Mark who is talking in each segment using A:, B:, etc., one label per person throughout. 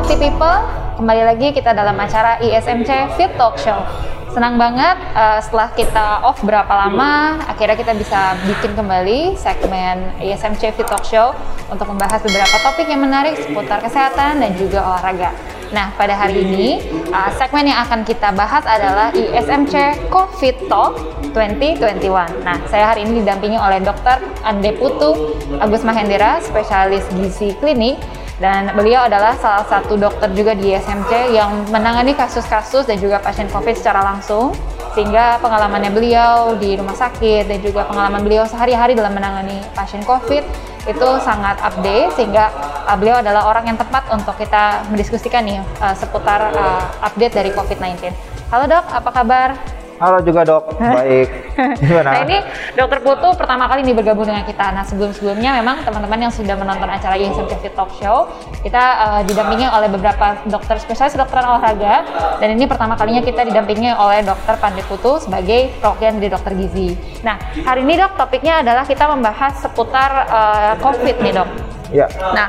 A: Healthy People, kembali lagi kita dalam acara ISMC Fit Talk Show. Senang banget uh, setelah kita off berapa lama, akhirnya kita bisa bikin kembali segmen ISMC Fit Talk Show untuk membahas beberapa topik yang menarik seputar kesehatan dan juga olahraga. Nah, pada hari ini uh, segmen yang akan kita bahas adalah ISMC COVID Talk 2021. Nah, saya hari ini didampingi oleh Dr. Ande Putu Agus Mahendra, spesialis gizi klinik dan beliau adalah salah satu dokter juga di ISMC yang menangani kasus-kasus dan juga pasien COVID secara langsung sehingga pengalamannya beliau di rumah sakit dan juga pengalaman beliau sehari-hari dalam menangani pasien COVID itu sangat update sehingga uh, beliau adalah orang yang tepat untuk kita mendiskusikan nih uh, seputar uh, update dari COVID-19. Halo dok, apa kabar?
B: Halo juga dok, baik.
A: Gimana? Nah ini dokter Putu pertama kali nih bergabung dengan kita. Nah sebelum-sebelumnya memang teman-teman yang sudah menonton acara Fit Talk Show, kita uh, didampingi oleh beberapa dokter spesialis dokter olahraga. Dan ini pertama kalinya kita didampingi oleh dokter Pandit Putu sebagai perwakilan dari dokter gizi. Nah hari ini dok topiknya adalah kita membahas seputar uh, COVID nih dok.
B: Ya.
A: Nah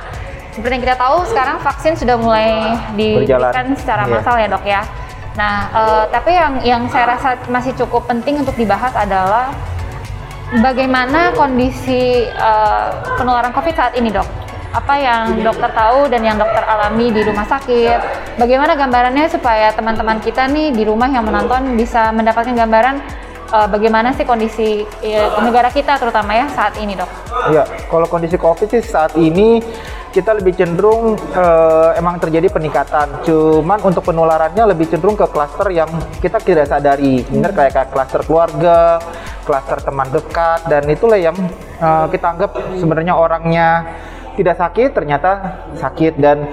A: seperti yang kita tahu sekarang vaksin sudah mulai diberikan secara iya. massal ya dok ya. Nah, uh, tapi yang yang saya rasa masih cukup penting untuk dibahas adalah bagaimana kondisi uh, penularan COVID saat ini, dok. Apa yang dokter tahu dan yang dokter alami di rumah sakit? Bagaimana gambarannya supaya teman-teman kita nih di rumah yang menonton bisa mendapatkan gambaran uh, bagaimana sih kondisi uh, negara kita terutama ya saat ini, dok?
B: Iya, kalau kondisi COVID sih saat ini kita lebih cenderung uh, emang terjadi peningkatan. Cuman untuk penularannya lebih cenderung ke klaster yang kita tidak sadari. Kayak kayak klaster keluarga, klaster teman dekat dan itulah yang uh, kita anggap sebenarnya orangnya tidak sakit ternyata sakit dan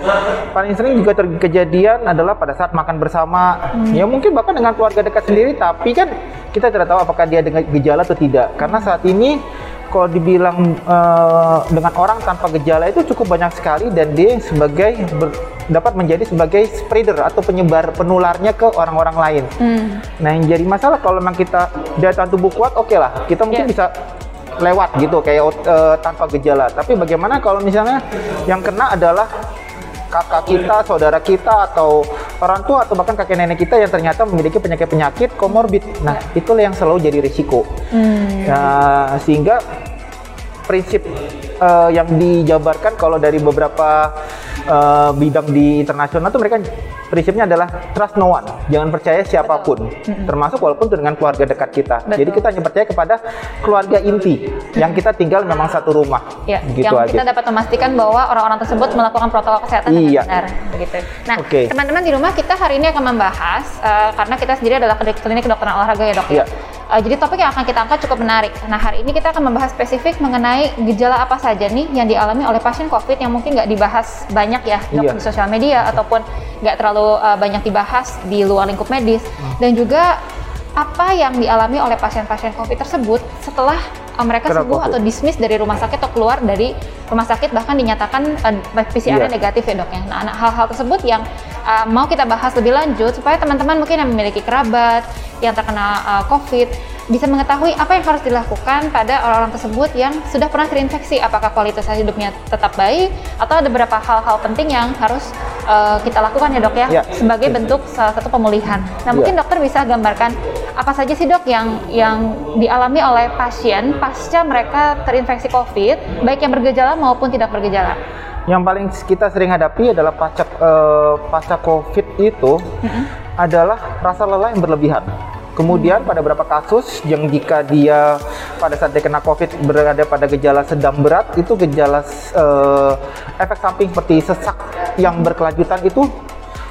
B: paling sering juga kejadian adalah pada saat makan bersama hmm. ya mungkin bahkan dengan keluarga dekat sendiri tapi kan kita tidak tahu apakah dia dengan gejala atau tidak karena saat ini kalau dibilang uh, dengan orang tanpa gejala itu cukup banyak sekali dan dia sebagai ber, dapat menjadi sebagai spreader atau penyebar penularnya ke orang-orang lain. Hmm. Nah yang jadi masalah kalau memang kita daya tahan tubuh kuat, oke okay lah, kita mungkin yeah. bisa lewat gitu kayak uh, tanpa gejala. Tapi bagaimana kalau misalnya yang kena adalah kakak kita, saudara kita, atau orang tua atau bahkan kakek nenek kita yang ternyata memiliki penyakit-penyakit komorbid. Nah, itulah yang selalu jadi risiko. Hmm. Nah, sehingga prinsip uh, yang dijabarkan kalau dari beberapa uh, bidang di internasional itu mereka prinsipnya adalah trust no one, jangan percaya siapa pun, Betul. termasuk walaupun dengan keluarga dekat kita. Betul. Jadi kita hanya percaya kepada keluarga inti yang kita tinggal memang satu rumah.
A: Ya, gitu yang aja. kita dapat memastikan bahwa orang-orang tersebut melakukan protokol kesehatan
B: iya.
A: dengan benar, begitu. Nah, okay. teman-teman di rumah kita hari ini akan membahas uh, karena kita sendiri adalah klinik kedokteran olahraga ya dok. Ya. Uh, jadi topik yang akan kita angkat cukup menarik. Nah hari ini kita akan membahas spesifik mengenai gejala apa saja nih yang dialami oleh pasien COVID yang mungkin nggak dibahas banyak ya iya. di sosial media ataupun nggak terlalu uh, banyak dibahas di luar lingkup medis hmm. dan juga apa yang dialami oleh pasien-pasien COVID tersebut setelah mereka Kenapa sembuh atau dismiss dari rumah sakit atau keluar dari rumah sakit bahkan dinyatakan uh, PCR yeah. negatif ya dok ya. Nah hal-hal tersebut yang uh, mau kita bahas lebih lanjut supaya teman-teman mungkin yang memiliki kerabat yang terkena uh, COVID bisa mengetahui apa yang harus dilakukan pada orang-orang tersebut yang sudah pernah terinfeksi apakah kualitas hidupnya tetap baik atau ada beberapa hal-hal penting yang harus uh, kita lakukan ya dok ya, ya sebagai bentuk salah satu pemulihan. Nah mungkin ya. dokter bisa gambarkan apa saja sih dok yang yang dialami oleh pasien pasca mereka terinfeksi COVID baik yang bergejala maupun tidak bergejala
B: yang paling kita sering hadapi adalah pasca uh, pasca COVID itu mm-hmm. adalah rasa lelah yang berlebihan. Kemudian pada beberapa kasus yang jika dia pada saat dia kena COVID berada pada gejala sedang berat itu gejala uh, efek samping seperti sesak yang berkelanjutan itu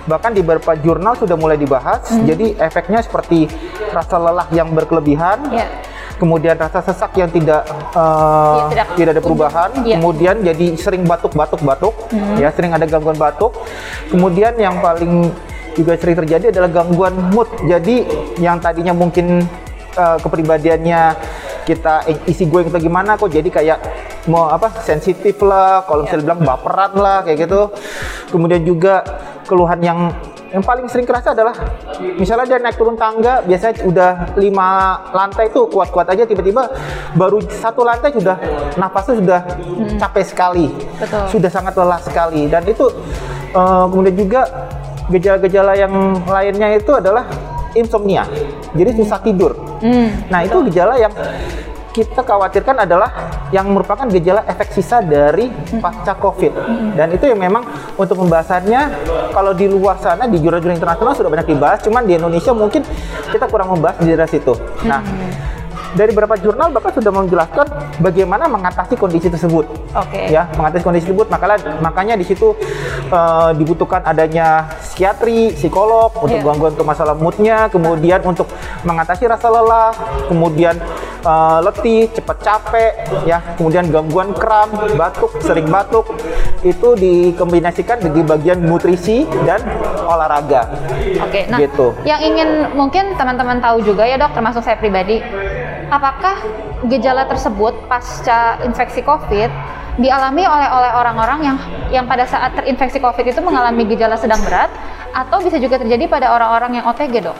B: bahkan di beberapa jurnal sudah mulai dibahas. Mm-hmm. Jadi efeknya seperti rasa lelah yang berkelebihan. Yeah kemudian rasa sesak yang tidak uh, ya, tidak, tidak ada perubahan, ya. kemudian jadi sering batuk-batuk-batuk, hmm. ya sering ada gangguan batuk. Kemudian yang paling juga sering terjadi adalah gangguan mood. Jadi yang tadinya mungkin uh, kepribadiannya kita isi gue atau gimana kok jadi kayak mau apa sensitif lah kalau misalnya ya. bilang baperan lah kayak gitu kemudian juga keluhan yang yang paling sering kerasa adalah misalnya dia naik turun tangga biasanya udah lima lantai tuh kuat-kuat aja tiba-tiba baru satu lantai sudah nafasnya sudah hmm. capek sekali Betul. sudah sangat lelah sekali dan itu Uh, kemudian juga gejala-gejala yang lainnya itu adalah insomnia. Jadi susah tidur. Hmm. Nah, itu gejala yang kita khawatirkan adalah yang merupakan gejala efek sisa dari pasca COVID. Dan itu yang memang untuk pembahasannya kalau di luar sana di jurnal-jurnal internasional sudah banyak dibahas, cuman di Indonesia mungkin kita kurang membahas di daerah situ. Nah, dari beberapa jurnal bahkan sudah menjelaskan bagaimana mengatasi kondisi tersebut.
A: Oke.
B: Okay. Ya, mengatasi kondisi tersebut makanya makanya di situ uh, dibutuhkan adanya psikiatri, psikolog untuk yeah. gangguan untuk masalah moodnya, kemudian untuk mengatasi rasa lelah, kemudian uh, letih, cepat capek, ya, kemudian gangguan kram, batuk, sering batuk, itu dikombinasikan dengan bagian nutrisi dan olahraga.
A: Oke, nah, gitu. yang ingin mungkin teman-teman tahu juga ya dok, termasuk saya pribadi, apakah gejala tersebut pasca infeksi COVID dialami oleh oleh orang-orang yang yang pada saat terinfeksi COVID itu mengalami gejala sedang berat atau bisa juga terjadi pada orang-orang yang OTG dok?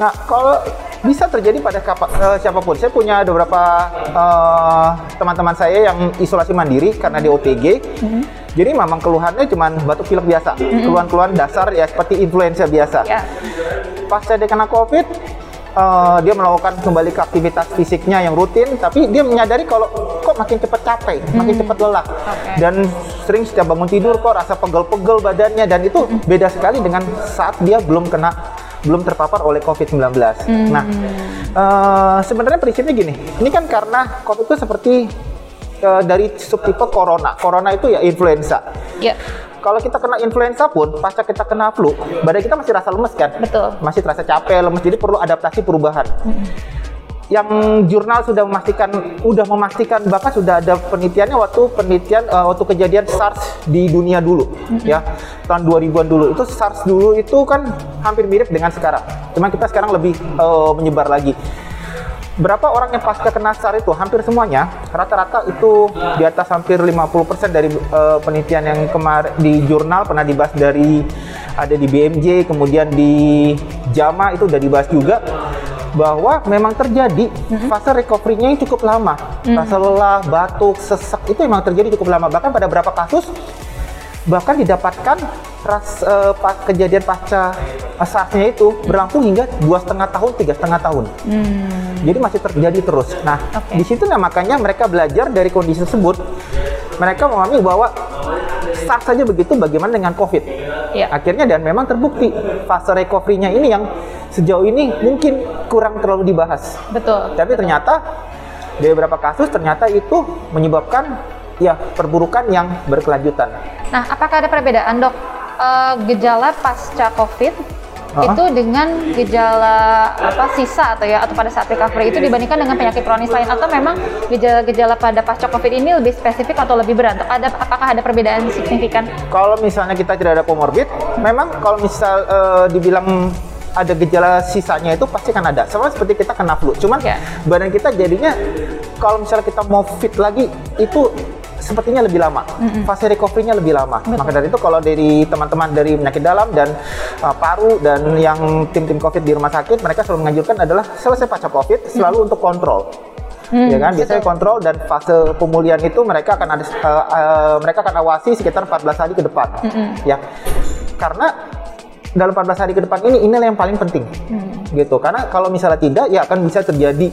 B: Nah, kalau bisa terjadi pada uh, siapa pun. Saya punya beberapa uh, teman-teman saya yang isolasi mandiri karena di OTG. Mm-hmm. Jadi memang keluhannya cuma batuk pilek biasa, mm-hmm. keluhan-keluhan dasar ya seperti influenza biasa. Yeah. Pas saya kena COVID, uh, dia melakukan kembali ke aktivitas fisiknya yang rutin, tapi dia menyadari kalau kok makin cepat capek, hmm. makin cepat lelah, okay. dan sering setiap bangun tidur kok rasa pegel-pegel badannya, dan itu hmm. beda sekali dengan saat dia belum kena belum terpapar oleh COVID-19. Hmm. Nah, uh, sebenarnya prinsipnya gini, ini kan karena COVID itu seperti uh, dari subtipe corona. Corona itu ya influenza.
A: Yeah
B: kalau kita kena influenza pun, pasca kita kena flu, badan kita masih rasa lemes kan?
A: Betul.
B: Masih terasa capek, lemes, jadi perlu adaptasi perubahan. -hmm. Yang jurnal sudah memastikan, udah memastikan bahkan sudah ada penelitiannya waktu penelitian uh, waktu kejadian SARS di dunia dulu, ya tahun 2000-an dulu. Itu SARS dulu itu kan hampir mirip dengan sekarang, cuma kita sekarang lebih uh, menyebar lagi berapa orang yang pasca kena SARS itu hampir semuanya rata-rata itu di atas hampir 50% dari uh, penelitian yang kemarin di jurnal pernah dibahas dari ada di BMJ kemudian di JAMA itu udah dibahas juga bahwa memang terjadi mm-hmm. fase recovery-nya yang cukup lama. Mm-hmm. Rasa lelah, batuk, sesak itu memang terjadi cukup lama. Bahkan pada beberapa kasus bahkan didapatkan ras uh, pas kejadian pasca SARS-nya itu berlangsung hingga dua setengah tahun, tiga setengah tahun. Hmm. Jadi masih terjadi terus. Nah, okay. di situ nah makanya mereka belajar dari kondisi tersebut. Mereka memahami bahwa SARS saja begitu, bagaimana dengan COVID? Yeah. Akhirnya dan memang terbukti fase recovery-nya ini yang sejauh ini mungkin kurang terlalu dibahas.
A: Betul.
B: Tapi ternyata dari beberapa kasus ternyata itu menyebabkan ya perburukan yang berkelanjutan.
A: Nah, apakah ada perbedaan dok uh, gejala pasca COVID uh-huh. itu dengan gejala apa sisa atau ya atau pada saat recovery itu dibandingkan dengan penyakit kronis lain atau memang gejala-gejala pada pasca covid ini lebih spesifik atau lebih berat? Ada apakah ada perbedaan signifikan?
B: Kalau misalnya kita tidak ada komorbid, memang kalau misal uh, dibilang ada gejala sisanya itu pasti kan ada. Sama seperti kita kena flu. Cuman yeah. badan kita jadinya kalau misalnya kita mau fit lagi itu sepertinya lebih lama. Mm-hmm. Fase recovery-nya lebih lama. Betul. Maka dari itu kalau dari teman-teman dari penyakit dalam dan uh, paru dan yang tim-tim COVID di rumah sakit, mereka selalu menganjurkan adalah selesai pasca COVID selalu mm-hmm. untuk kontrol. Hmm, ya kan biasanya kontrol dan fase pemulihan itu mereka akan ada uh, uh, mereka akan awasi sekitar 14 hari ke depan hmm. ya karena dalam 14 hari ke depan ini inilah yang paling penting hmm. gitu karena kalau misalnya tidak ya akan bisa terjadi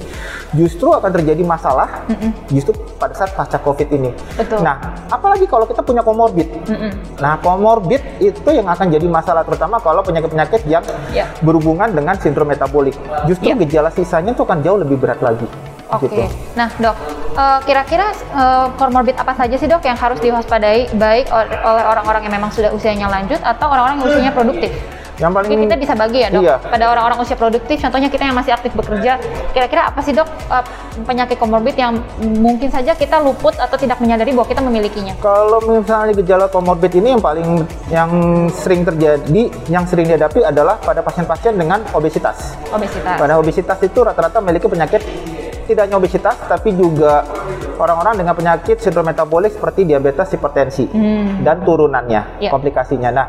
B: justru akan terjadi masalah hmm. justru pada saat pasca covid ini
A: Betul.
B: nah apalagi kalau kita punya komorbid hmm. nah komorbid itu yang akan jadi masalah terutama kalau penyakit-penyakit yang yeah. berhubungan dengan sindrom metabolik justru yeah. gejala sisanya itu akan jauh lebih berat lagi
A: Oke. Okay. Gitu. Nah, Dok, uh, kira-kira uh, komorbid apa saja sih, Dok, yang harus diwaspadai baik oleh orang-orang yang memang sudah usianya lanjut atau orang-orang yang usianya produktif?
B: Yang paling
A: Mungkin kita bisa bagi ya, Dok. Iya. Pada orang-orang usia produktif, contohnya kita yang masih aktif bekerja, kira-kira apa sih, Dok, uh, penyakit komorbid yang mungkin saja kita luput atau tidak menyadari bahwa kita memilikinya?
B: Kalau misalnya gejala komorbid ini yang paling yang sering terjadi, yang sering dihadapi adalah pada pasien-pasien dengan obesitas.
A: Obesitas.
B: Pada obesitas itu rata-rata memiliki penyakit tidak hanya obesitas tapi juga orang-orang dengan penyakit sindrom metabolik seperti diabetes, hipertensi hmm. dan turunannya, yeah. komplikasinya. Nah,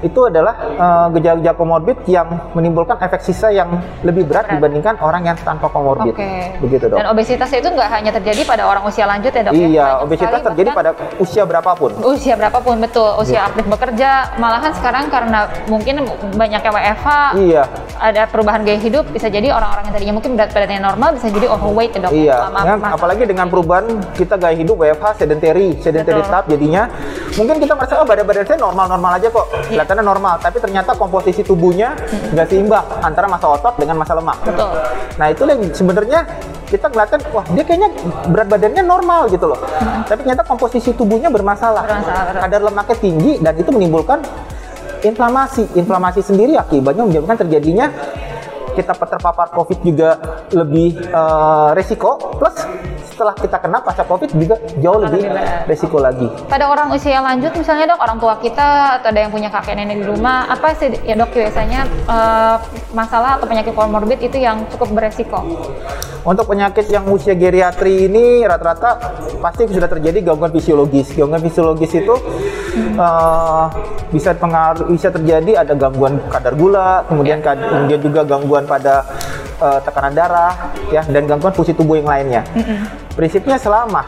B: itu adalah uh, gejala-gejala komorbid yang menimbulkan efek sisa yang lebih berat, berat. dibandingkan orang yang tanpa komorbid.
A: Okay. Begitu dok. Dan obesitas itu nggak hanya terjadi pada orang usia lanjut ya dok?
B: Ya? Iya, ya? obesitas terjadi pada usia berapapun.
A: Usia berapapun betul. Usia yeah. aktif bekerja, malahan sekarang karena mungkin banyaknya WFH, iya. ada perubahan gaya hidup, bisa jadi orang-orang yang tadinya mungkin berat badannya normal bisa jadi overweight ya dok.
B: Iya. Dengan, apalagi dengan perubahan kita gaya hidup WFH sedentary, sedentary type jadinya mungkin kita merasa oh badan-badan saya normal-normal aja kok, yeah. Kelihatannya normal, tapi ternyata komposisi tubuhnya nggak seimbang antara masa otot dengan masa lemak.
A: Betul.
B: Nah itu yang sebenarnya kita ngeliatin wah dia kayaknya berat badannya normal gitu loh. Hmm. Tapi ternyata komposisi tubuhnya bermasalah. bermasalah. Kadar lemaknya tinggi dan itu menimbulkan inflamasi. Inflamasi sendiri akibatnya menyebabkan terjadinya kita terpapar COVID juga lebih uh, resiko, plus setelah kita kena pasca COVID juga jauh lebih, lebih resiko lagi.
A: Pada orang usia lanjut misalnya dok, orang tua kita atau ada yang punya kakek nenek di rumah, apa sih ya dok biasanya uh, masalah atau penyakit komorbid itu yang cukup beresiko?
B: Untuk penyakit yang usia geriatri ini rata-rata pasti sudah terjadi gangguan fisiologis. Gangguan fisiologis itu hmm. uh, bisa pengaruh bisa terjadi ada gangguan kadar gula, kemudian ya. kemudian juga gangguan pada uh, tekanan darah ya dan gangguan fungsi tubuh yang lainnya. Mm -hmm. Prinsipnya selama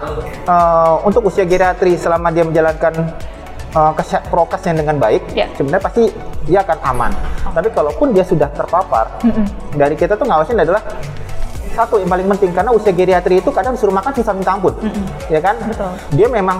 B: uh, untuk usia geriatri selama dia menjalankan uh, prokesnya dengan baik, yeah. sebenarnya pasti dia akan aman. Oh. Tapi kalaupun dia sudah terpapar, mm -hmm. dari kita tuh ngawasin adalah satu yang paling penting karena usia geriatri itu kadang disuruh makan susah minta ampun, mm -hmm. ya kan? Betul. Dia memang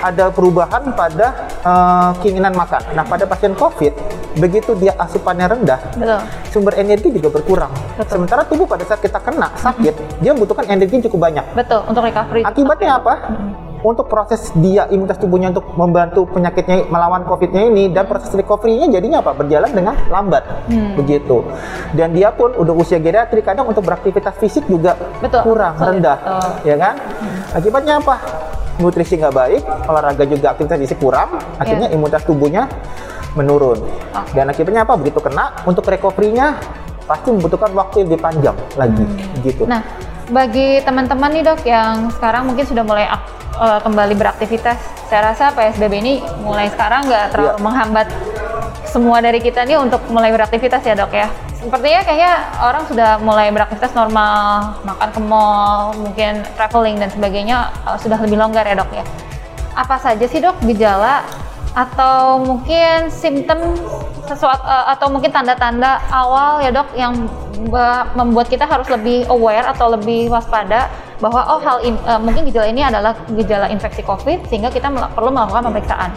B: ada perubahan pada uh, keinginan makan. Nah, pada pasien COVID, begitu dia asupannya rendah, Betul. sumber energi juga berkurang. Betul. Sementara tubuh pada saat kita kena sakit, mm -hmm. dia membutuhkan energi cukup banyak.
A: Betul, untuk recovery.
B: Akibatnya apa? Mm -hmm untuk proses dia imunitas tubuhnya untuk membantu penyakitnya melawan covidnya ini dan proses recovery-nya jadinya apa berjalan dengan lambat hmm. begitu dan dia pun udah usia geriatrik kadang untuk beraktivitas fisik juga betul. kurang betul. rendah betul. ya kan hmm. akibatnya apa nutrisi nggak baik olahraga juga aktivitas fisik kurang akhirnya yeah. imunitas tubuhnya menurun okay. dan akibatnya apa begitu kena untuk recovery-nya pasti membutuhkan waktu yang lebih panjang lagi hmm. gitu
A: nah bagi teman-teman nih dok yang sekarang mungkin sudah mulai uh, kembali beraktivitas. Saya rasa PSBB ini mulai sekarang nggak terlalu yeah. menghambat semua dari kita nih untuk mulai beraktivitas ya dok ya. Sepertinya kayaknya orang sudah mulai beraktivitas normal, makan ke mall, mungkin traveling dan sebagainya uh, sudah lebih longgar ya dok ya. Apa saja sih dok gejala atau mungkin simptom sesuatu uh, atau mungkin tanda-tanda awal ya dok yang membuat kita harus lebih aware atau lebih waspada bahwa oh hal in, uh, mungkin gejala ini adalah gejala infeksi COVID sehingga kita perlu melakukan pemeriksaan.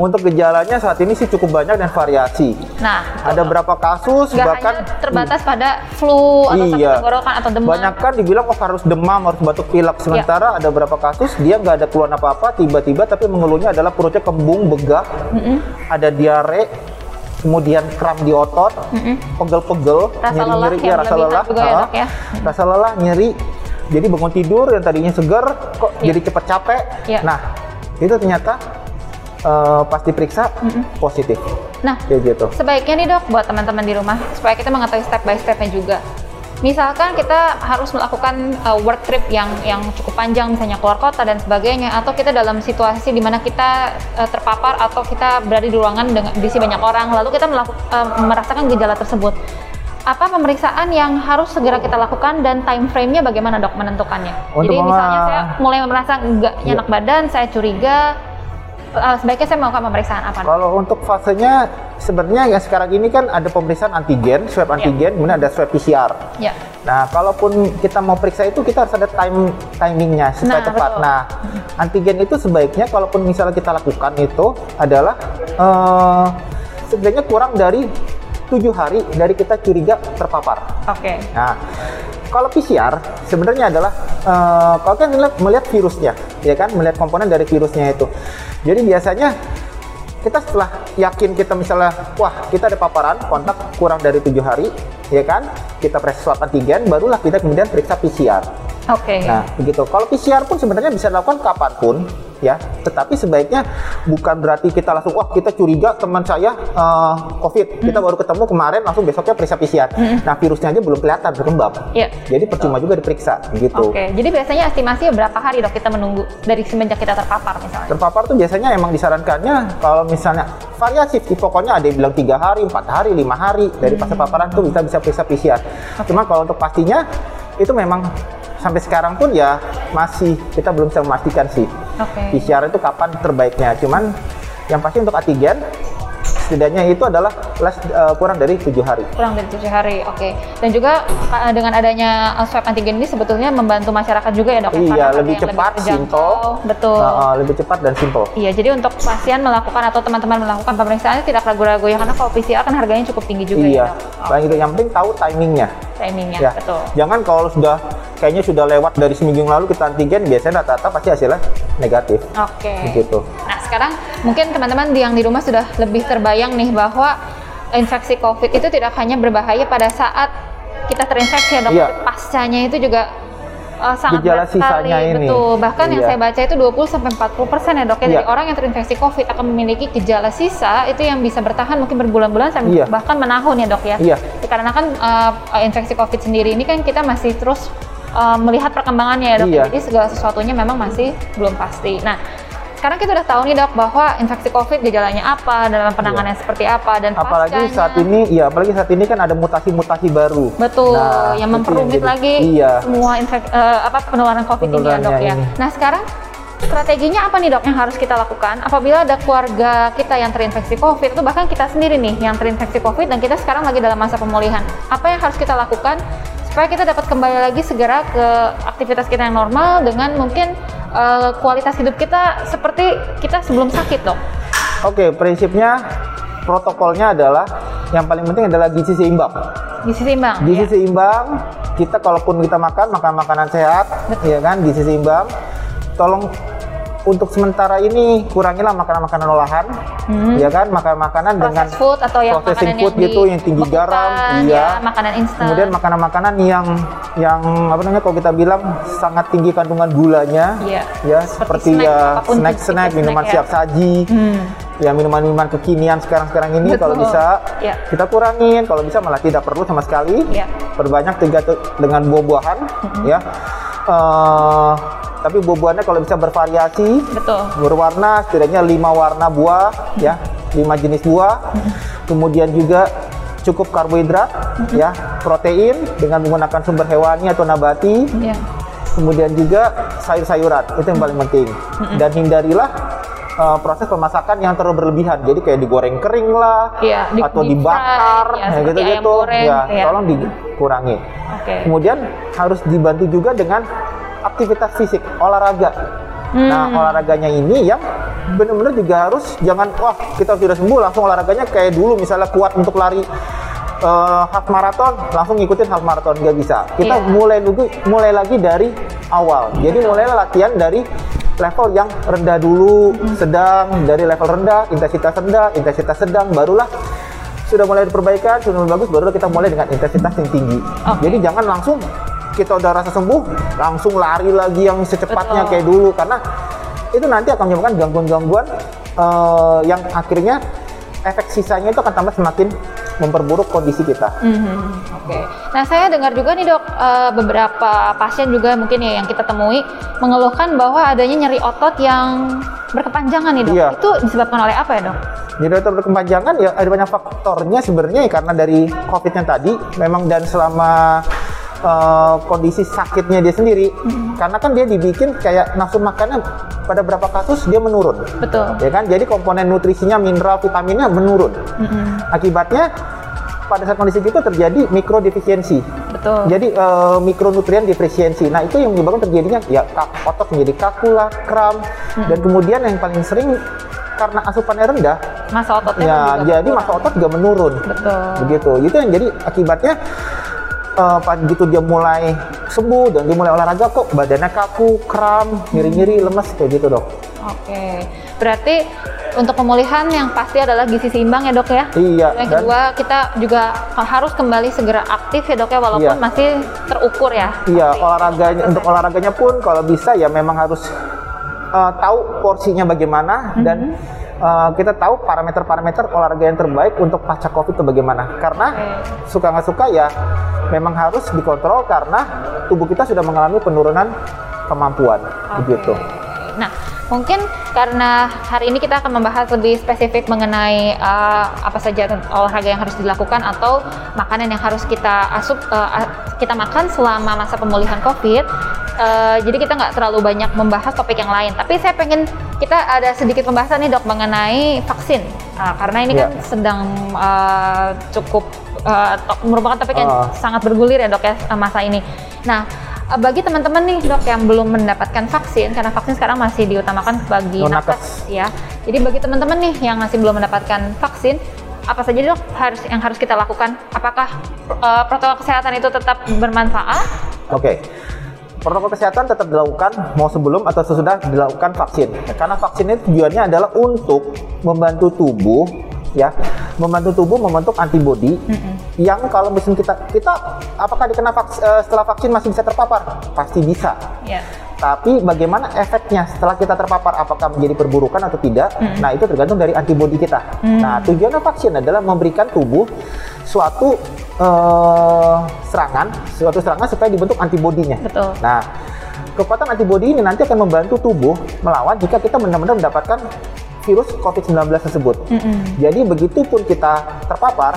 B: Untuk gejalanya saat ini sih cukup banyak dan variasi.
A: Nah,
B: ada berapa kasus
A: Gak bahkan hanya terbatas hmm. pada flu atau iya. sakit tenggorokan atau demam.
B: Banyak kan dibilang oh harus demam, harus batuk pilek. Iya. Sementara ya. ada berapa kasus dia nggak ada keluhan apa-apa, tiba-tiba tapi mengeluhnya adalah perutnya kembung, begah, mm -hmm. ada diare, kemudian kram di otot, pegel-pegel, nyeri-nyeri, ya rasa lelah, ya, ya. rasa lelah, nyeri, jadi bangun tidur yang tadinya segar kok ya. jadi cepat capek. Ya. Nah, itu ternyata uh, pas diperiksa mm-hmm. positif.
A: Nah, kayak gitu. Sebaiknya nih dok buat teman-teman di rumah supaya kita mengetahui step by stepnya juga. Misalkan kita harus melakukan uh, work trip yang yang cukup panjang, misalnya keluar kota dan sebagainya, atau kita dalam situasi di mana kita uh, terpapar atau kita berada di ruangan dengan diisi banyak orang, lalu kita melakukan uh, merasakan gejala tersebut apa pemeriksaan yang harus segera kita lakukan dan time frame-nya bagaimana dok menentukannya? Untuk Jadi misalnya saya mulai merasa nggak iya. nyenak badan, saya curiga, uh, sebaiknya saya melakukan pemeriksaan apa?
B: Kalau untuk fasenya sebenarnya yang sekarang ini kan ada pemeriksaan antigen, swab iya. antigen, yeah. kemudian ada swab PCR. Yeah. Nah, kalaupun kita mau periksa itu kita harus ada time timingnya supaya nah, tepat. Betul. Nah, antigen itu sebaiknya kalaupun misalnya kita lakukan itu adalah uh, sebenarnya kurang dari tujuh hari dari kita curiga terpapar.
A: Oke. Okay.
B: Nah, kalau PCR sebenarnya adalah uh, kalau kan melihat, melihat virusnya, ya kan, melihat komponen dari virusnya itu. Jadi biasanya kita setelah yakin kita misalnya, wah kita ada paparan, kontak kurang dari tujuh hari, ya kan, kita periksa swab antigen, barulah kita kemudian periksa PCR.
A: Oke. Okay.
B: Nah, begitu. Kalau PCR pun sebenarnya bisa dilakukan kapan pun, ya. Tetapi sebaiknya bukan berarti kita langsung wah kita curiga teman saya uh, COVID, hmm. kita baru ketemu kemarin langsung besoknya periksa PCR. Hmm. Nah virusnya aja belum kelihatan berkembang. Iya. Jadi percuma juga diperiksa gitu.
A: Oke. Jadi biasanya estimasi berapa hari dok kita menunggu dari semenjak kita terpapar misalnya?
B: Terpapar tuh biasanya emang disarankannya kalau misalnya variatif, pokoknya ada yang bilang tiga hari, empat hari, lima hari dari fase hmm. paparan tuh bisa bisa periksa PCR. Okay. Cuma kalau untuk pastinya itu memang sampai sekarang pun ya masih kita belum bisa memastikan sih okay. PCR itu kapan terbaiknya. Cuman yang pasti untuk antigen setidaknya itu adalah less, uh, kurang dari tujuh hari.
A: Kurang dari tujuh hari, oke. Okay. Dan juga dengan adanya swab antigen ini sebetulnya membantu masyarakat juga ya dok?
B: Ya? Iya, lebih cepat, simple.
A: Betul. Uh,
B: uh, lebih cepat dan simple.
A: Iya, jadi untuk pasien melakukan atau teman-teman melakukan pemeriksaan tidak ragu-ragu ya karena kalau PCR kan harganya cukup tinggi juga
B: iya.
A: ya
B: dok. Iya, itu yang penting tahu timingnya.
A: Timingnya,
B: ya.
A: betul.
B: Jangan kalau sudah kayaknya sudah lewat dari seminggu yang lalu kita antigen biasanya rata-rata pasti hasilnya negatif.
A: Oke. Okay.
B: Begitu.
A: Nah sekarang mungkin teman-teman yang di rumah sudah lebih terbayang nih bahwa infeksi COVID itu tidak hanya berbahaya pada saat kita terinfeksi ya dok, iya. pascanya itu juga uh, sangat
B: Gejala sisanya ini.
A: Betul. Bahkan iya. yang saya baca itu 20 sampai 40 persen ya dok ya iya. dari orang yang terinfeksi COVID akan memiliki gejala sisa itu yang bisa bertahan mungkin berbulan-bulan sampai iya. bahkan menahun ya dok ya. Iya. Karena kan uh, infeksi COVID sendiri ini kan kita masih terus uh, melihat perkembangannya ya dok. Iya. Jadi segala sesuatunya memang masih belum pasti. Nah, sekarang kita udah tahu nih dok bahwa infeksi COVID gejalanya apa, dalam penanganannya iya. seperti apa dan
B: apalagi pascanya. saat ini, ya apalagi saat ini kan ada mutasi-mutasi baru.
A: Betul, nah, yang memperumit lagi iya. semua infek, uh, apa penularan COVID ini ya dok ya. Nah sekarang strateginya apa nih dok yang harus kita lakukan apabila ada keluarga kita yang terinfeksi COVID itu bahkan kita sendiri nih yang terinfeksi COVID dan kita sekarang lagi dalam masa pemulihan. Apa yang harus kita lakukan supaya kita dapat kembali lagi segera ke aktivitas kita yang normal dengan mungkin uh, kualitas hidup kita seperti kita sebelum sakit dok.
B: Oke, okay, prinsipnya protokolnya adalah yang paling penting adalah gizi seimbang.
A: Gizi seimbang.
B: Gizi ya? seimbang. Kita kalaupun kita makan makan makanan sehat, Betul. ya kan, gizi seimbang. Tolong untuk sementara ini kurangilah makanan-makanan olahan, hmm. ya kan, makan-makanan dengan
A: food atau yang
B: processing food yang gitu yang tinggi bekutan, garam,
A: iya. Ya, makanan instan.
B: Kemudian makanan-makanan yang yang apa namanya kalau kita bilang sangat tinggi kandungan gulanya,
A: iya.
B: ya seperti, seperti ya snack-snack, minuman siap ya. saji. Hmm. Ya minuman-minuman kekinian sekarang-sekarang ini Betul. kalau bisa ya. kita kurangin, kalau bisa malah tidak perlu sama sekali. Ya. Perbanyak tiga dengan buah-buahan, hmm. ya. Uh, tapi buah-buahnya kalau bisa bervariasi,
A: betul.
B: Berwarna setidaknya lima warna buah, hmm. ya, lima jenis buah. Hmm. Kemudian juga cukup karbohidrat, hmm. ya, protein dengan menggunakan sumber hewani atau nabati. Yeah. Kemudian juga sayur-sayuran itu yang paling penting. Dan hindarilah uh, proses pemasakan yang terlalu berlebihan. Jadi kayak digoreng kering lah,
A: ya, di,
B: atau dibakar, ya, gitu-gitu. Ya, ya, tolong dikurangi. Okay. Kemudian harus dibantu juga dengan aktivitas fisik, olahraga. Hmm. Nah, olahraganya ini yang benar-benar juga harus jangan wah kita sudah sembuh langsung olahraganya kayak dulu misalnya kuat untuk lari uh, half marathon langsung ngikutin half marathon nggak bisa. Kita yeah. mulai lagi mulai lagi dari awal. Jadi mulai latihan dari level yang rendah dulu, hmm. sedang, dari level rendah, intensitas rendah, intensitas sedang, barulah sudah mulai perbaikan, sudah mulai bagus, barulah kita mulai dengan intensitas yang tinggi. Okay. Jadi jangan langsung kita udah rasa sembuh langsung lari lagi yang secepatnya Betul. kayak dulu karena itu nanti akan menyebabkan gangguan-gangguan uh, yang akhirnya efek sisanya itu akan tambah semakin memperburuk kondisi kita.
A: Mm-hmm. Oke. Okay. Nah saya dengar juga nih dok uh, beberapa pasien juga mungkin ya yang kita temui mengeluhkan bahwa adanya nyeri otot yang berkepanjangan nih dok. Iya. Itu disebabkan oleh apa ya dok?
B: Nyeri otot berkepanjangan ya ada banyak faktornya sebenarnya ya, karena dari COVID-nya tadi memang dan selama uh, kondisi sakitnya dia sendiri hmm. karena kan dia dibikin kayak nafsu makannya pada beberapa kasus dia menurun
A: betul
B: ya kan jadi komponen nutrisinya mineral vitaminnya menurun hmm. akibatnya pada saat kondisi itu terjadi mikrodefisiensi.
A: Betul.
B: Jadi uh, mikronutrien defisiensi. Nah itu yang menyebabkan terjadinya ya otot menjadi kaku lah, kram, hmm. dan kemudian yang paling sering karena asupannya rendah,
A: masa ototnya
B: ya jadi masa otot juga menurun.
A: Betul.
B: Begitu. Itu yang jadi akibatnya uh, pas gitu dia mulai sembuh dan dia mulai olahraga kok badannya kaku, kram, nyeri-nyeri, lemes kayak gitu dok.
A: Oke, berarti untuk pemulihan yang pasti adalah gizi seimbang ya dok ya.
B: Iya.
A: Yang kedua kita juga harus kembali segera aktif ya dok ya walaupun iya. masih terukur ya.
B: Iya, olahraganya untuk olahraganya pun kalau bisa ya memang harus uh, tahu porsinya bagaimana mm-hmm. dan uh, kita tahu parameter-parameter olahraga yang terbaik untuk pasca COVID itu bagaimana. Karena okay. suka nggak suka ya memang harus dikontrol karena tubuh kita sudah mengalami penurunan kemampuan okay. begitu.
A: Nah, mungkin karena hari ini kita akan membahas lebih spesifik mengenai uh, apa saja olahraga yang harus dilakukan atau makanan yang harus kita asup uh, kita makan selama masa pemulihan COVID. Uh, jadi kita nggak terlalu banyak membahas topik yang lain. Tapi saya pengen kita ada sedikit pembahasan nih dok mengenai vaksin. Uh, karena ini yeah. kan sedang uh, cukup uh, merupakan topik yang uh. sangat bergulir ya dok ya masa ini. Nah bagi teman-teman nih dok yang belum mendapatkan vaksin karena vaksin sekarang masih diutamakan bagi nakes ya jadi bagi teman-teman nih yang masih belum mendapatkan vaksin apa saja dok harus yang harus kita lakukan apakah uh, protokol kesehatan itu tetap bermanfaat
B: oke okay. Protokol kesehatan tetap dilakukan mau sebelum atau sesudah dilakukan vaksin. Karena vaksin itu tujuannya adalah untuk membantu tubuh ya membantu tubuh membentuk antibodi mm -hmm. yang kalau misalnya kita kita apakah dikena vaks, uh, setelah vaksin masih bisa terpapar pasti bisa yeah. tapi bagaimana efeknya setelah kita terpapar apakah menjadi perburukan atau tidak mm -hmm. nah itu tergantung dari antibodi kita mm -hmm. nah tujuannya vaksin adalah memberikan tubuh suatu uh, serangan suatu serangan supaya dibentuk antibodinya
A: Betul.
B: nah kekuatan antibodi ini nanti akan membantu tubuh melawan jika kita benar-benar mendapatkan virus COVID-19 tersebut. Mm -hmm. Jadi begitu pun kita terpapar,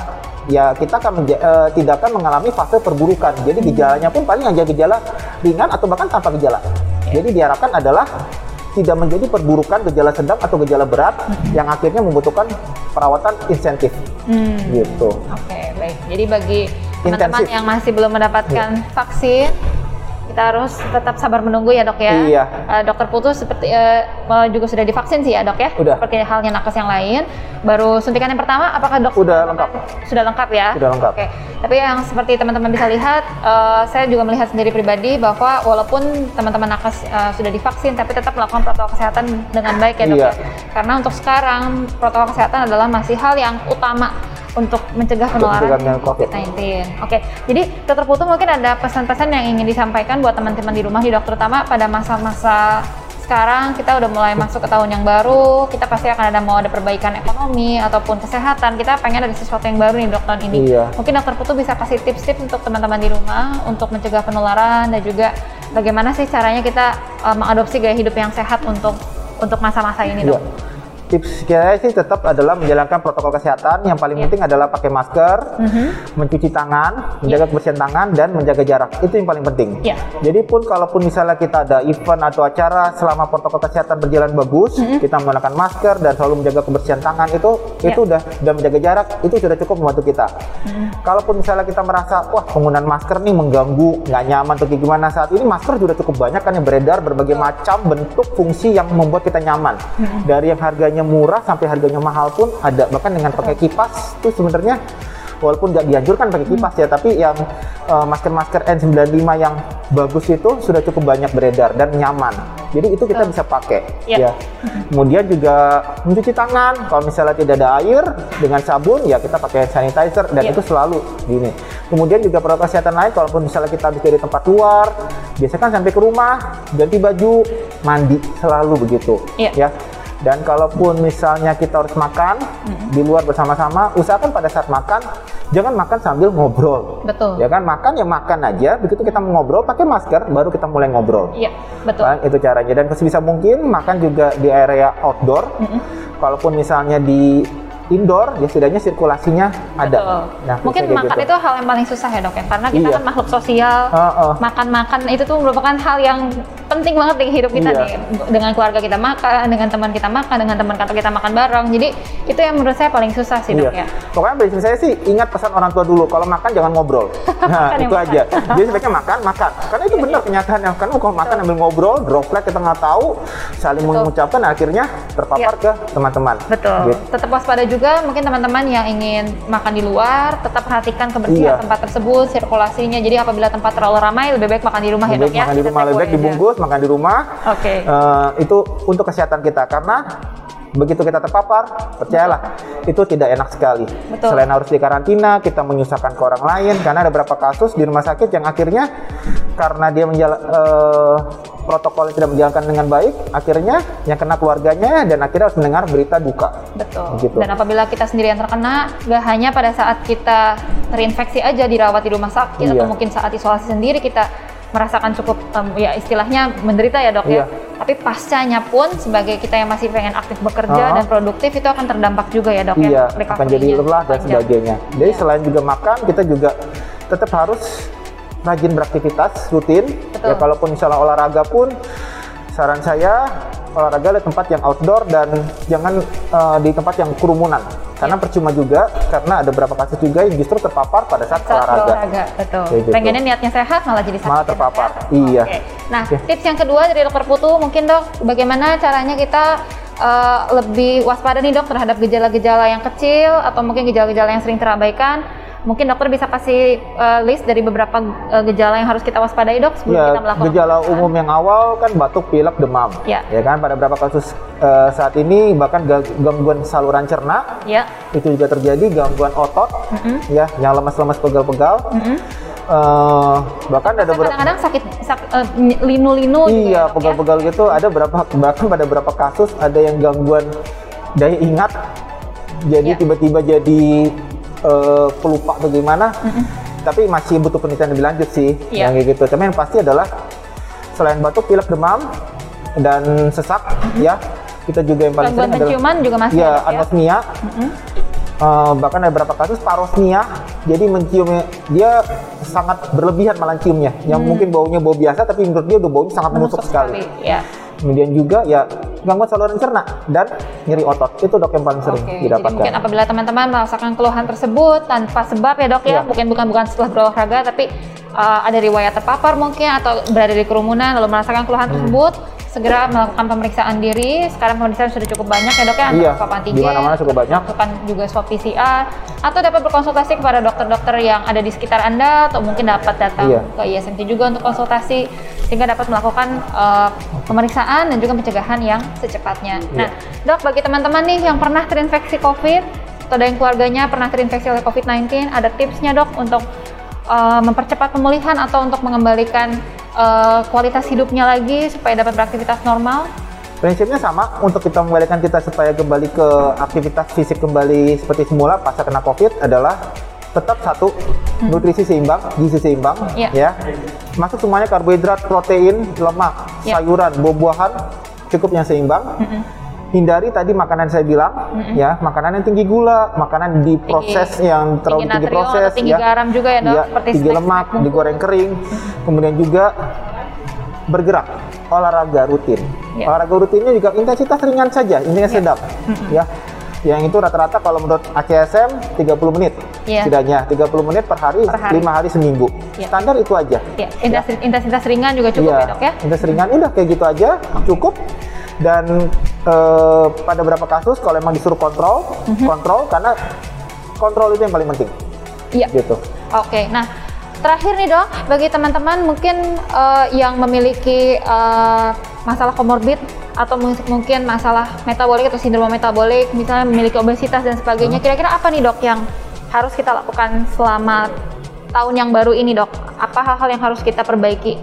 B: ya kita akan uh, tidak akan mengalami fase perburukan. Jadi mm -hmm. gejalanya pun paling hanya gejala ringan atau bahkan tanpa gejala. Yeah. Jadi diharapkan adalah tidak menjadi perburukan gejala sedang atau gejala berat mm -hmm. yang akhirnya membutuhkan perawatan insentif. Mm. Gitu. Oke,
A: okay, baik. Jadi bagi teman-teman yang masih belum mendapatkan yeah. vaksin kita harus tetap sabar menunggu ya dok ya.
B: Iya.
A: Uh, dokter Putus seperti uh, juga sudah divaksin sih ya dok ya.
B: Udah.
A: Seperti halnya nakes yang lain. Baru suntikan yang pertama, apakah dok?
B: Sudah lengkap.
A: Sudah lengkap ya.
B: Sudah lengkap.
A: Oke. Tapi yang seperti teman-teman bisa lihat, uh, saya juga melihat sendiri pribadi bahwa walaupun teman-teman nakes uh, sudah divaksin, tapi tetap melakukan protokol kesehatan dengan baik ya dok iya. ya. Karena untuk sekarang protokol kesehatan adalah masih hal yang utama untuk mencegah penularan COVID-19. Oke, jadi dokter Putu mungkin ada pesan-pesan yang ingin disampaikan buat teman-teman di rumah di dokter terutama pada masa-masa sekarang kita udah mulai masuk ke tahun yang baru, kita pasti akan ada mau ada perbaikan ekonomi ataupun kesehatan. Kita pengen ada sesuatu yang baru nih dok tahun ini. Iya. Mungkin dokter Putu bisa kasih tips-tips untuk teman-teman di rumah untuk mencegah penularan dan juga bagaimana sih caranya kita uh, mengadopsi gaya hidup yang sehat untuk untuk masa-masa ini dok. Iya
B: tips saya sih tetap adalah menjalankan protokol kesehatan. Yang paling yeah. penting adalah pakai masker, mm -hmm. mencuci tangan, menjaga yeah. kebersihan tangan dan menjaga jarak. Itu yang paling penting. Yeah. Jadi pun kalaupun misalnya kita ada event atau acara selama protokol kesehatan berjalan bagus, mm -hmm. kita menggunakan masker dan selalu menjaga kebersihan tangan itu yeah. itu udah udah menjaga jarak, itu sudah cukup membantu kita. Mm -hmm. Kalaupun misalnya kita merasa wah penggunaan masker nih mengganggu, nggak nyaman atau gimana saat ini masker sudah cukup banyak kan yang beredar berbagai macam bentuk fungsi yang membuat kita nyaman. Mm -hmm. Dari yang harganya harganya murah sampai harganya mahal pun ada. Bahkan dengan pakai kipas tuh sebenarnya walaupun nggak dianjurkan pakai kipas ya tapi yang uh, masker-masker N95 yang bagus itu sudah cukup banyak beredar dan nyaman. Jadi itu kita bisa pakai yeah. ya. Kemudian juga mencuci tangan. Kalau misalnya tidak ada air dengan sabun ya kita pakai sanitizer dan yeah. itu selalu gini. Kemudian juga protokol kesehatan lain kalaupun misalnya kita bisa di tempat luar biasanya kan sampai ke rumah ganti baju mandi selalu begitu yeah. ya dan kalaupun misalnya kita harus makan mm-hmm. di luar bersama-sama, usahakan pada saat makan jangan makan sambil ngobrol.
A: Betul.
B: Ya kan makan ya makan aja. Begitu kita ngobrol pakai masker, baru kita mulai ngobrol.
A: Iya, betul.
B: Kan, itu caranya. Dan sebisa mungkin makan juga di area outdoor. Mm-hmm. Kalaupun misalnya di indoor ya setidaknya sirkulasinya ada.
A: Nah, Mungkin makan gitu. itu hal yang paling susah ya dok ya karena kita iya. kan makhluk sosial. Makan-makan uh, uh. itu tuh merupakan hal yang penting banget di hidup kita iya. nih. Dengan keluarga kita makan, dengan teman kita makan, dengan teman kantor kita makan bareng. Jadi itu yang menurut saya paling susah sih dok iya. ya.
B: Pokoknya prinsip saya sih ingat pesan orang tua dulu kalau makan jangan ngobrol. Nah itu aja. Jadi sebaiknya makan makan. Karena itu benar kenyataannya. Karena kalau makan ambil ngobrol, droplet kita nggak tahu, saling Betul. mengucapkan akhirnya terpapar iya. ke teman-teman.
A: Betul. Gitu. Tetap waspada juga mungkin teman-teman yang ingin makan di luar tetap perhatikan kebersihan iya. tempat tersebut sirkulasinya. Jadi apabila tempat terlalu ramai lebih baik makan di rumah
B: ya, lebih
A: ya dok ya.
B: makan di rumah lebih baik dibungkus makan di rumah.
A: Oke. Okay.
B: uh, eh, itu untuk kesehatan kita. Karena begitu kita terpapar, percayalah itu tidak enak sekali. Betul. Selain harus dikarantina, kita menyusahkan ke orang lain karena ada beberapa kasus di rumah sakit yang akhirnya karena dia menjala, uh, protokol tidak menjalankan dengan baik, akhirnya yang kena keluarganya dan akhirnya harus mendengar berita duka.
A: Betul. Gitu. Dan apabila kita sendiri yang terkena, gak hanya pada saat kita terinfeksi aja dirawat di rumah sakit iya. atau mungkin saat isolasi sendiri kita merasakan cukup um, ya istilahnya menderita ya dok ya. iya. ya. Tapi pascanya pun sebagai kita yang masih pengen aktif bekerja uh -huh. dan produktif itu akan terdampak juga ya dok
B: iya, ya. Iya. Akan jadi lelah dan sebagainya. Jadi iya. selain juga makan kita juga tetap harus rajin beraktivitas rutin. Ya, Betul. Ya kalaupun misalnya olahraga pun saran saya olahraga di tempat yang outdoor dan jangan uh, di tempat yang kerumunan. Karena ya. percuma juga karena ada beberapa kasus juga yang justru terpapar pada saat, saat olahraga. olahraga.
A: Betul. gitu. Pengennya niatnya sehat malah jadi sakit.
B: Malah terpapar. Ya, iya. Okay.
A: Nah, okay. tips yang kedua dari dokter Putu mungkin dok, bagaimana caranya kita uh, lebih waspada nih dok terhadap gejala-gejala yang kecil atau mungkin gejala-gejala yang sering terabaikan Mungkin dokter bisa kasih uh, list dari beberapa uh, gejala yang harus kita waspadai dok sebelum ya, kita melakukan
B: gejala umum yang awal kan batuk, pilek, demam. Ya. ya kan pada beberapa kasus uh, saat ini bahkan gangguan saluran cerna. Ya. Itu juga terjadi gangguan otot. Mm -hmm. Ya, yang lemas-lemas pegal-pegal. Mm -hmm. Uh, bahkan ada
A: kadang-kadang sakit sak, uh, linu-linu
B: iya ya? pegal-pegal ya? gitu ada berapa bahkan pada beberapa kasus ada yang gangguan daya ingat jadi ya. tiba-tiba ya. jadi uh, pelupa atau gimana mm -hmm. tapi masih butuh penelitian lebih lanjut sih yeah. yang kayak gitu tapi yang pasti adalah selain batuk pilek demam dan sesak mm -hmm. ya kita juga yang paling
A: sering adalah juga masih
B: ya, anosmia mm -hmm. uh, bahkan ada beberapa kasus parosmia jadi menciumnya dia sangat berlebihan malah ciumnya yang hmm. mungkin baunya bau biasa tapi menurut dia udah baunya sangat menusuk, sekali, sekali. Ya. Kemudian juga ya gangguan saluran cerna dan nyeri otot. Itu dok yang paling sering okay. didapatkan.
A: Jadi mungkin apabila teman-teman merasakan keluhan tersebut tanpa sebab ya dok ya, yeah. mungkin bukan bukan setelah berolahraga tapi uh, ada riwayat terpapar mungkin atau berada di kerumunan lalu merasakan keluhan hmm. tersebut segera melakukan pemeriksaan diri. Sekarang pemeriksaan sudah cukup banyak ya dok ya,
B: iya, swab antigen, mana cukup banyak.
A: Lakukan juga swab PCR, atau dapat berkonsultasi kepada dokter-dokter yang ada di sekitar anda, atau mungkin dapat datang iya. ke ISMT juga untuk konsultasi, sehingga dapat melakukan uh, pemeriksaan dan juga pencegahan yang secepatnya. Iya. Nah, dok bagi teman-teman nih yang pernah terinfeksi COVID atau ada yang keluarganya pernah terinfeksi oleh COVID-19, ada tipsnya dok untuk uh, mempercepat pemulihan atau untuk mengembalikan uh, kualitas hidupnya lagi supaya dapat beraktivitas normal?
B: Prinsipnya sama untuk kita mengembalikan kita supaya kembali ke aktivitas fisik kembali seperti semula pasca kena COVID adalah tetap satu hmm. nutrisi seimbang, gizi seimbang, yeah. ya. Masuk semuanya karbohidrat, protein, lemak, yeah. sayuran, buah-buahan cukup yang seimbang. -hmm hindari tadi makanan saya bilang mm-hmm. ya makanan yang tinggi gula makanan di proses tinggi, yang terlalu tinggi, tinggi proses
A: tinggi ya garam juga ya dok ya,
B: seperti tinggi lemak snack. digoreng kering mm-hmm. kemudian juga bergerak olahraga rutin yeah. olahraga rutinnya juga intensitas ringan saja ini yeah. sedap mm-hmm. ya yang itu rata-rata kalau menurut ACSM 30 menit yeah. setidaknya 30 menit per hari, per hari. 5 hari seminggu yeah. standar itu aja
A: yeah. intensitas, ya. intensitas ringan juga cukup yeah. ya dok ya
B: intensitas ringan udah kayak gitu aja cukup dan uh, pada beberapa kasus kalau emang disuruh kontrol, mm-hmm. kontrol karena kontrol itu yang paling penting.
A: Iya. Gitu. Oke, okay. nah terakhir nih dok, bagi teman-teman mungkin uh, yang memiliki uh, masalah komorbid atau mungkin masalah metabolik atau sindrom metabolik, misalnya memiliki obesitas dan sebagainya, hmm. kira-kira apa nih dok yang harus kita lakukan selama tahun yang baru ini dok? Apa hal-hal yang harus kita perbaiki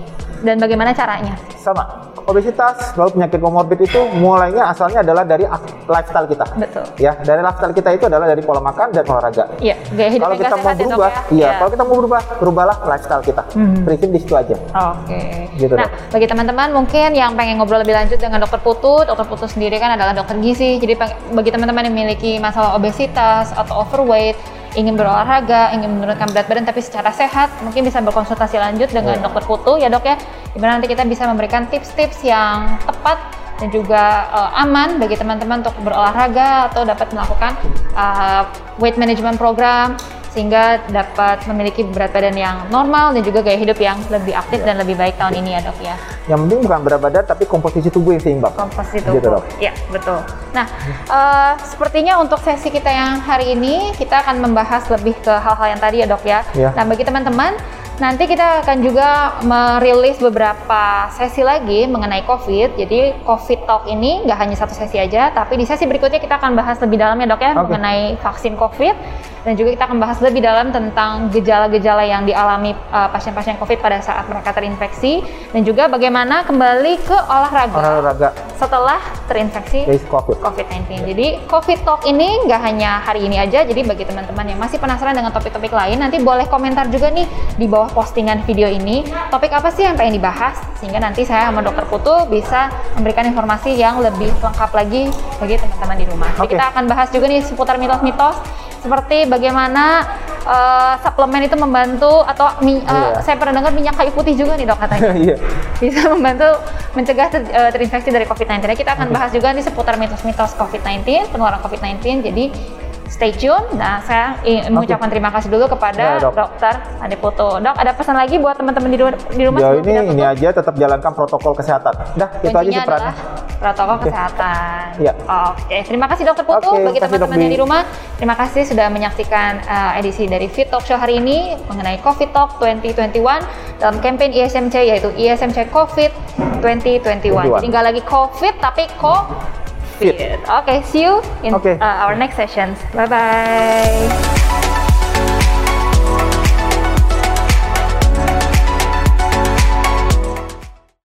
A: dan bagaimana caranya?
B: Sama, obesitas lalu penyakit komorbid itu mulainya asalnya adalah dari lifestyle kita.
A: Betul.
B: Ya, dari lifestyle kita itu adalah dari pola makan dan olahraga.
A: Iya, gaya hidup
B: Kalau kita mau berubah, ya? iya, ya. kalau kita mau berubah, berubahlah lifestyle kita. Hmm. Prinsip di situ aja.
A: Oke. Okay. Gitu nah, dok. bagi teman-teman mungkin yang pengen ngobrol lebih lanjut dengan dokter Putut, dokter Putut sendiri kan adalah dokter gizi. Jadi bagi teman-teman yang memiliki masalah obesitas atau overweight, ingin berolahraga, ingin menurunkan berat badan tapi secara sehat, mungkin bisa berkonsultasi lanjut dengan yeah. dokter Putu ya dok ya, di mana nanti kita bisa memberikan tips-tips yang tepat dan juga uh, aman bagi teman-teman untuk berolahraga atau dapat melakukan uh, weight management program sehingga dapat memiliki berat badan yang normal dan juga gaya hidup yang lebih aktif ya. dan lebih baik tahun ini ya dok ya.
B: Yang penting bukan berat badan tapi komposisi tubuh yang seimbang.
A: Komposisi gitu, tubuh. Gitu, dok. Ya betul. Nah uh, sepertinya untuk sesi kita yang hari ini kita akan membahas lebih ke hal-hal yang tadi ya dok ya. ya. Nah bagi teman-teman Nanti kita akan juga merilis beberapa sesi lagi mengenai COVID. Jadi COVID Talk ini nggak hanya satu sesi aja, tapi di sesi berikutnya kita akan bahas lebih dalam ya dok ya okay. mengenai vaksin COVID dan juga kita akan bahas lebih dalam tentang gejala-gejala yang dialami uh, pasien-pasien COVID pada saat mereka terinfeksi dan juga bagaimana kembali ke olahraga, olahraga. setelah terinfeksi COVID-19. Jadi COVID Talk ini nggak hanya hari ini aja, jadi bagi teman-teman yang masih penasaran dengan topik-topik lain, nanti boleh komentar juga nih di bawah postingan video ini, topik apa sih yang pengen dibahas, sehingga nanti saya sama Dokter Putu bisa memberikan informasi yang lebih lengkap lagi bagi teman-teman di rumah. Jadi kita akan bahas juga nih seputar mitos-mitos seperti bagaimana uh, suplemen itu membantu atau mi, uh, yeah. saya pernah dengar minyak kayu putih juga nih dok katanya yeah. bisa membantu mencegah ter, uh, terinfeksi dari COVID-19. Kita akan bahas juga nih seputar mitos-mitos COVID-19, penularan COVID-19. Jadi stay tune. Nah, saya ingin mengucapkan terima kasih dulu kepada ya, dok. Dokter Ade Putu. Dok, ada pesan lagi buat teman-teman di, di rumah?
B: Jauh ini ini aja tetap jalankan protokol kesehatan. Dah, itu aja sih perannya.
A: Protokol okay. kesehatan. Ya. Oke, terima kasih Dokter Putu okay, bagi teman-teman yang di rumah. Terima kasih sudah menyaksikan uh, edisi dari Fit Talk Show hari ini mengenai COVID Talk 2021 dalam campaign ISMC yaitu ISMC COVID 2021. 21. Jadi nggak lagi COVID tapi COVID. Oke, okay, see you in okay. uh, our next sessions. Bye bye.